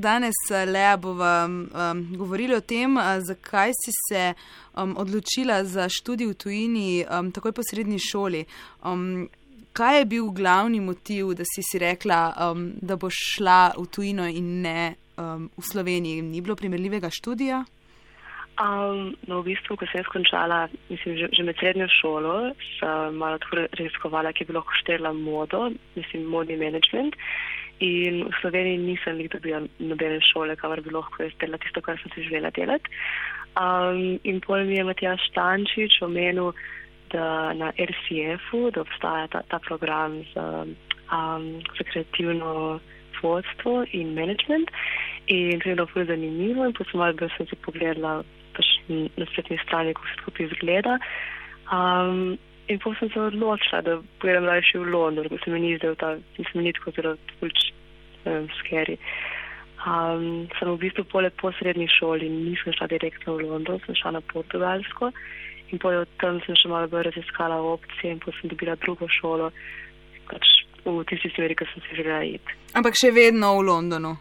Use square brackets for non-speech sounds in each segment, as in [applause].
danes, Lea, bova um, govorili o tem, uh, zakaj si se um, odločila za študij v tujini, um, takoj po srednji šoli. Um, kaj je bil glavni motiv, da si si rekla, um, da boš šla v tujino in ne um, v Sloveniji? Ni bilo primerljivega študija? Um, no, v bistvu, ko sem skončala, mislim, že, že med srednjo šolo, sem malo tako raziskovala, ki bi lahko štela modo, mislim, modni management. In v Sloveniji nisem jih dobila nobene šole, kamor bi lahko jaz delala tisto, kar sem si želela delati. Um, in pol mi je Matija Stančič omenil, da na RCF-u, da obstaja ta, ta program za, um, za kreativno vodstvo in management. In to je bilo zelo zanimivo in potem malo, da sem si pogledala pač na spletni strani, kako se skupaj izgleda. Um, in potem sem se odločila, da pojedem raje v London, ker se mi ni zdel ta, nisem ni tako zelo um, skeri. Um, sem v bistvu pole po srednji šoli nisem šla direktno v London, sem šla na Portugalsko in potem tam sem še malo bolj raziskala opcije in potem sem dobila drugo šolo, pač v tisti smeri, ki sem si želela iti. Ampak še vedno v Londonu.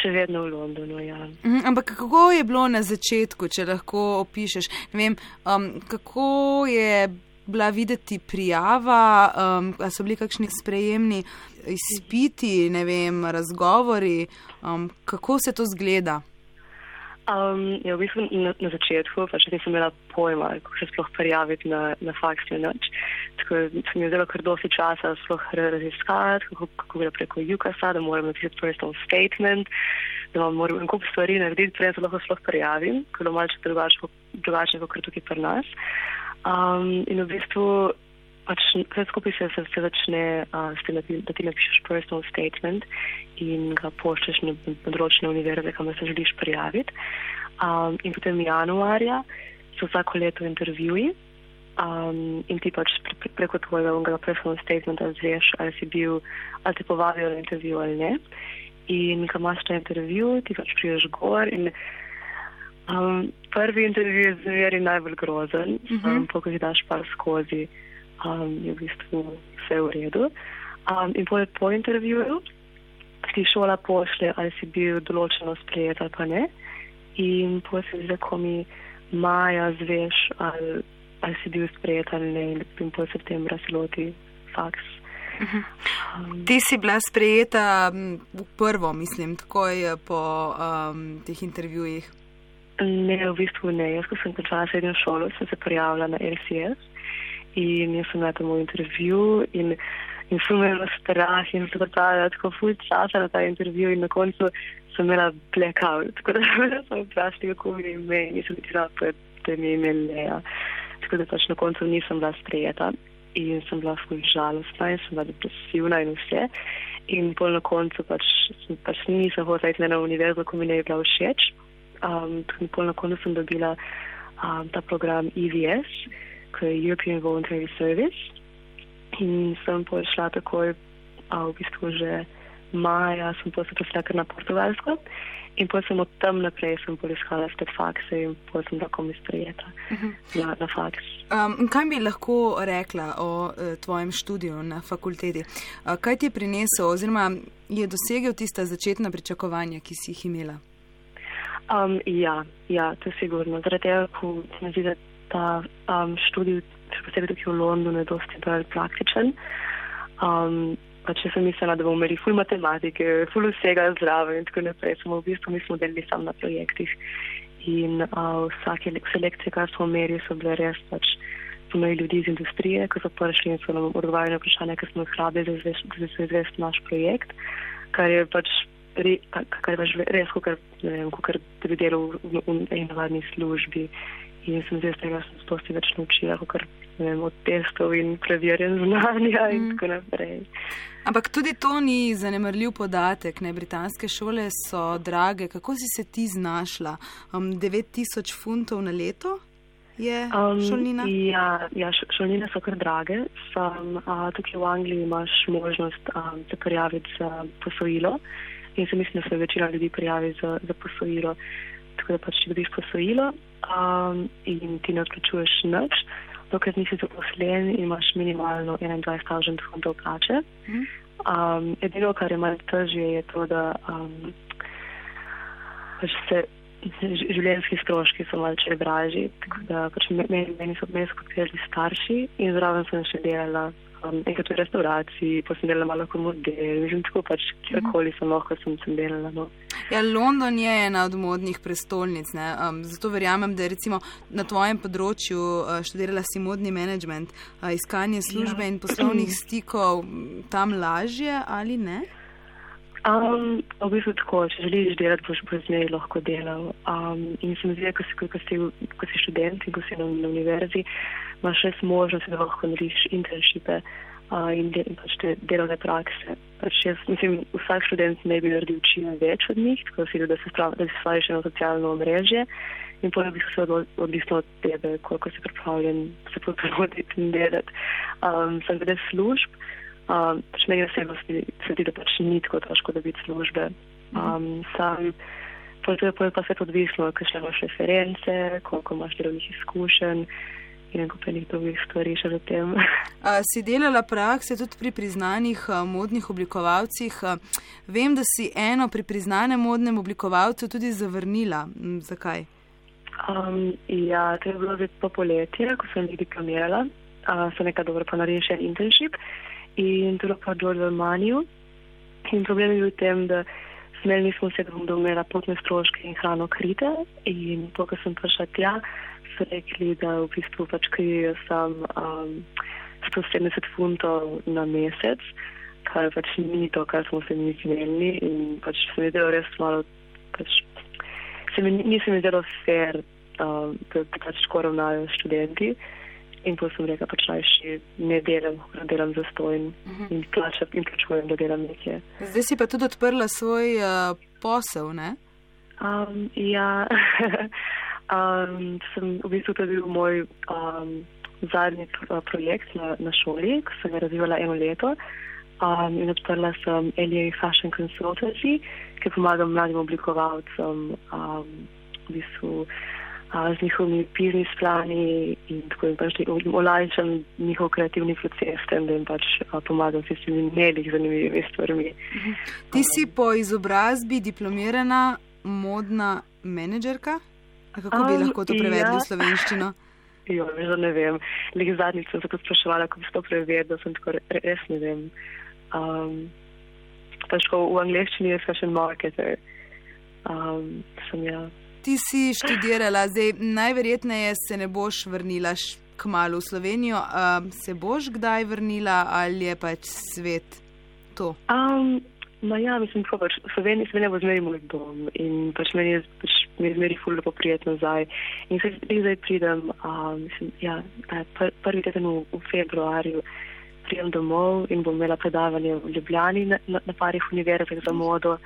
Še vedno v Londonu, ja. Mhm, ampak kako je bilo na začetku, če lahko opišeš? Vem, um, kako je bila videti prijava, um, so bili kakšni sprejemni izpiti, ne vem, razgovori, um, kako se to zgleda? Um, ja, v bistvu na, na začetku pač nisem imela pojma, kako se sploh prijaviti na, na faks in noč. Tako sem imela zelo kar dosti časa sploh raziskati, kako, kako gre preko UKAS-a, da moram napisati personal statement, da moram en kup stvari narediti, preden se lahko sploh prijavim, ker je malce drugače, drugače kot tukaj pri nas. Um, in v bistvu pač vse skupaj se, se, se začne uh, s tem, da ti, da ti napišeš personal statement in ga pošlješ na področne univerze, kamor se želiš prijaviti. Um, in potem januarja so vsako leto intervjuji um, in ti pač pre, pre, preko tvojega personal statementa zveš, ali si bil, ali te povabijo na intervju ali ne. In ko imaš ta intervju, ti pač priješ gor in um, prvi intervju je zveri najbolj grozen, uh -huh. um, ko jih daš par skozi um, je v bistvu vse v redu. Um, in po, po intervjuju ti šola pošle, ali si bil določeno sprejet ali pa ne. In po se zdi, ko mi maja zveš, ali, ali si bil sprejet ali ne. In po septembra si loti faks. Um, Ti si bila sprejeta v prvo, mislim, takoj po um, teh intervjujih. Ne, v bistvu ne. Jaz, ko sem končala srednjo šolo, sem se prijavila na RCS in jaz sem na tem intervju in, in sem imela strah in se pripravljala tako ful časa na ta intervju in na koncu sem imela blackout, tako da sem vprašala, kako mi je ime in nisem videla, da mi je ime Leja. Tako da pač na koncu nisem bila sprejeta in sem bila ful žalostna in sem bila depresivna in vse. In pol na koncu pač, pač nisem hotela iti na univerzo, ko mi ne je bila všeč. Um, in pol na koncu sem dobila um, ta program EVS k European Voluntary Service in sem prišla takoj, a v bistvu že maja, sem pa se poslala kar na Portugalsko in potem sem od tam naprej sem poiskala spet fakse in potem sem tako mi sprejeta uh -huh. na, na faks. Um, kaj bi lahko rekla o uh, tvojem študiju na fakulteti? Uh, kaj ti je prinesel oziroma je dosegel tista začetna pričakovanja, ki si jih imela? Um, ja, ja, to je sigurno. Zaradi tega, ko se mi zdi, da ta um, študij, še posebej tukaj v Londonu, je dosti bolj praktičen. Um, pa če sem mislila, da bomo imeli ful matematike, ful vsega zraven in tako naprej, smo v bistvu mi smo delili sam na projektih. In uh, vsake selekcije, kar smo imeli, so bile res pač, smo imeli ljudi iz industrije, ki so prišli in so nam odgovarjali na vprašanje, ker smo jih rabili za izvest naš projekt, kar je pač, re, kar pač res, kot da bi delal v, v, v eni navadni službi. In sem zdaj tega sposti več naučila, kot vem, od testov in preverjen znanja in mm. tako naprej. Ampak tudi to ni zanemrljiv podatek. Ne? Britanske šole so drage. Kako si se ti znašla? Um, 9000 funtov na leto je um, šolnina? Ja, ja, šolnine so kar drage. Sam, a, tukaj v Angliji imaš možnost a, se prijaviti za posojilo in se mislim, da se večina ljudi prijavi za, za posojilo. Tako da pač, če dobiš posojilo, um, in ti ne odplačuješ nič, dokler nisi zaposlen in imaš minimalno 21.000 funtov plače. Um, edino, kar je malce težje, je to, da um, pač se življenjski stroški so malce dražji, tako da pač meni, meni so meni podpirali starši in zraven sem še delala um, enkrat v restauraciji, pa sem delala malo kot model, in tako pač kjerkoli sem lahko sem, sem delala. No. Ja, London je ena od modnih prestolnic, um, zato verjamem, da je recimo na tvojem področju uh, študirala si modni management, uh, iskanje službe ja. in poslovnih stikov tam lažje ali ne? Um, v bistvu tako, če želiš delati, boš pozneje lahko delal. Um, in se mi zdi, ko si, ko, si, ko si študent in ko si na, na univerzi, imaš res možnost, da lahko narediš internshipe uh, in, de, pač te delovne prakse. Pač jaz, mislim, vsak študent ne bi naredil čim več od njih, tako da si, da se spraviš na socialno omrežje in potem bi se odvisno od tebe, koliko si pripravljen se potruditi in delati. Um, sem glede služb. Um, pač meni osebno se zdi, da pač ni tako težko dobiti službe. Um, sam, potem pa se to odvisno, kakšne imaš reference, koliko imaš delovnih izkušenj in pa nekaj drugih stvari še za tem. A, si delala prakse tudi pri priznanih a, modnih oblikovalcih. A, vem, da si eno pri priznanem modnem oblikovalcu tudi zavrnila. M, zakaj? Um, ja, to je bilo zdaj po poletje, ko sem diplomirala. Uh, sem nekaj dobro pa naredila še internship in tudi pa dol v Manju. In problem je bil v tem, da smeli nismo vse, da bom domela potne stroške in hrano krite. In to, ko sem prišla tja, so rekli, da v bistvu pač krijejo sam um, 170 funtov na mesec, kar pač ni to, kar smo se mi smeli. In pač se mi je delo res malo, pač se mi nisem zdelo fair, um, da pač tako ravnajo študenti. In ko sem rekel, pač naj še ne delam, da delam za stojn uh -huh. in plačam in plačujem, da delam nekje. Zdaj si pa tudi odprla svoj uh, posel, ne? Um, ja, [laughs] um, sem v bistvu to bil moj um, zadnji uh, projekt na, na šoli, ko sem ga razvijala eno leto. Um, in odprla sem LA Fashion Consultancy, ki pomaga mladim oblikovalcem um, v bistvu z njihovimi biznis plani in tako in pač olajšam njihov kreativni proces, tem, da jim pač pomagam s tistimi mediji zanimivimi stvarmi. Ti si po izobrazbi diplomirana modna menedžerka? Kako bi lahko to prevedli ja. v slovenščino? [laughs] Jo, že ne vem. Lih zadnjič sem se kot spraševala, kako bi to prevedla, sem tako res ne vem. Um, težko v angleščini je fashion marketer. Um, sem ja ti si študirala, zdaj najverjetneje se ne boš vrnila k malu v Slovenijo. Um, se boš kdaj vrnila ali je pač svet to? Um, no ja, mislim, da pač Slovenija, Slovenija bo zmeri moj dom in pač meni je pač, zmeri fulno poprijetno nazaj. In se zdaj pridem, um, mislim, ja, pr prvi teden v, v februarju. Prijem domov in bom imela predavanje v Ljubljani na, na, na parih univerzah za modo.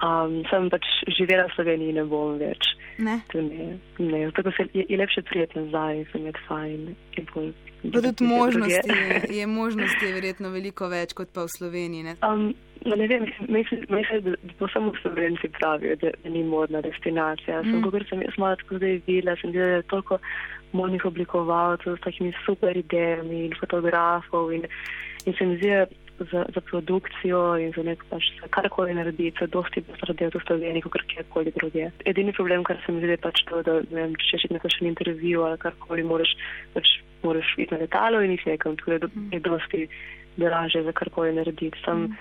Um, sem pač živela v Sloveniji ne bom več. Ne. ne, ne. Tako se je, je lepše prijeti nazaj, sem je fajn. Pa tudi možnosti, [laughs] je možnosti je verjetno veliko več kot pa v Sloveniji. Ne, um, no, ne vem, mislim, da, da samo Slovenci pravijo, da, da ni modna destinacija. Mm. Sem, kako sem jaz malo tako zdaj videla, sem videla, da je toliko modnih oblikovalcev s takimi super idejami in fotografov in, in se mi zdi, za, za produkcijo in za nek pač karkoli narediti, za dosti bo sredel v Sloveniji, kot kjerkoli drugje. Edini problem, kar se mi zdi, je pač to, da vem, če še nekaj še intervju ali karkoli, moraš, pač, moraš iti na letalo in jih nekam, tudi je, je dosti draže za karkoli narediti. Sam mm.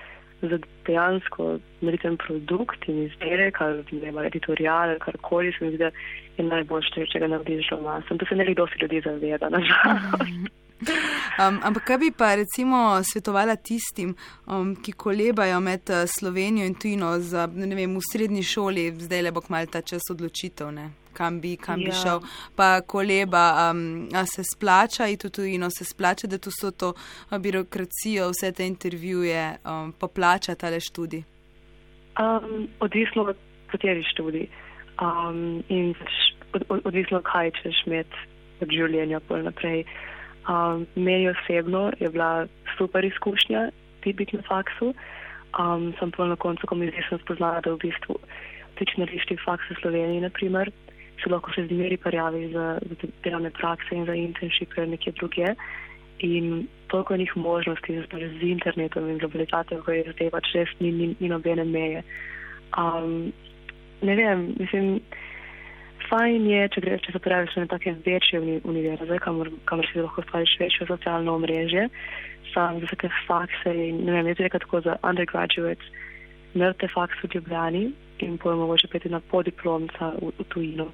za dejansko narediti produkt in izdelek ali ne editorial ali karkoli, se mi zdi, da je najboljše, če ga narediš doma. Sem to se ne dosti ljudi zaveda, nažalost. Um, ampak kaj bi pa recimo svetovala tistim, um, ki kolebajo med uh, Slovenijo in tujino za, ne vem, v srednji šoli, zdaj le bo kmal ta čas odločitev, ne? kam bi, kam bi ja. šel, pa koleba, um, a se splača in tudi tujino se splača, da tu so to birokracijo, vse te intervjuje, um, poplača tale študij. Um, odvisno od kateri študij um, in od, od, odvisno kaj češ imeti od življenja pol naprej. Um, meni osebno je bila super izkušnja biti na faksu. Um, sem pa na koncu, ko mi zdaj sem spoznala, da v bistvu tične lišti faksa Slovenije, naprimer, se lahko še zmeri parjavi za, za delovne prakse in za internshipe nekje druge. In toliko njih možnosti z internetom in globalizacijo, ko je zdaj pač res ni, ni, ni nobene meje. Um, ne vem, mislim, fajn je, če greš, če se praviš na take večje uni, univerze, kamor, kamor si lahko stvariš večjo socialno omrežje, sam za take fakse in ne vem, jaz rekel tako za undergraduates, naredite faks v Ljubljani in pojem mogoče peti na podiplomca v, v tujino.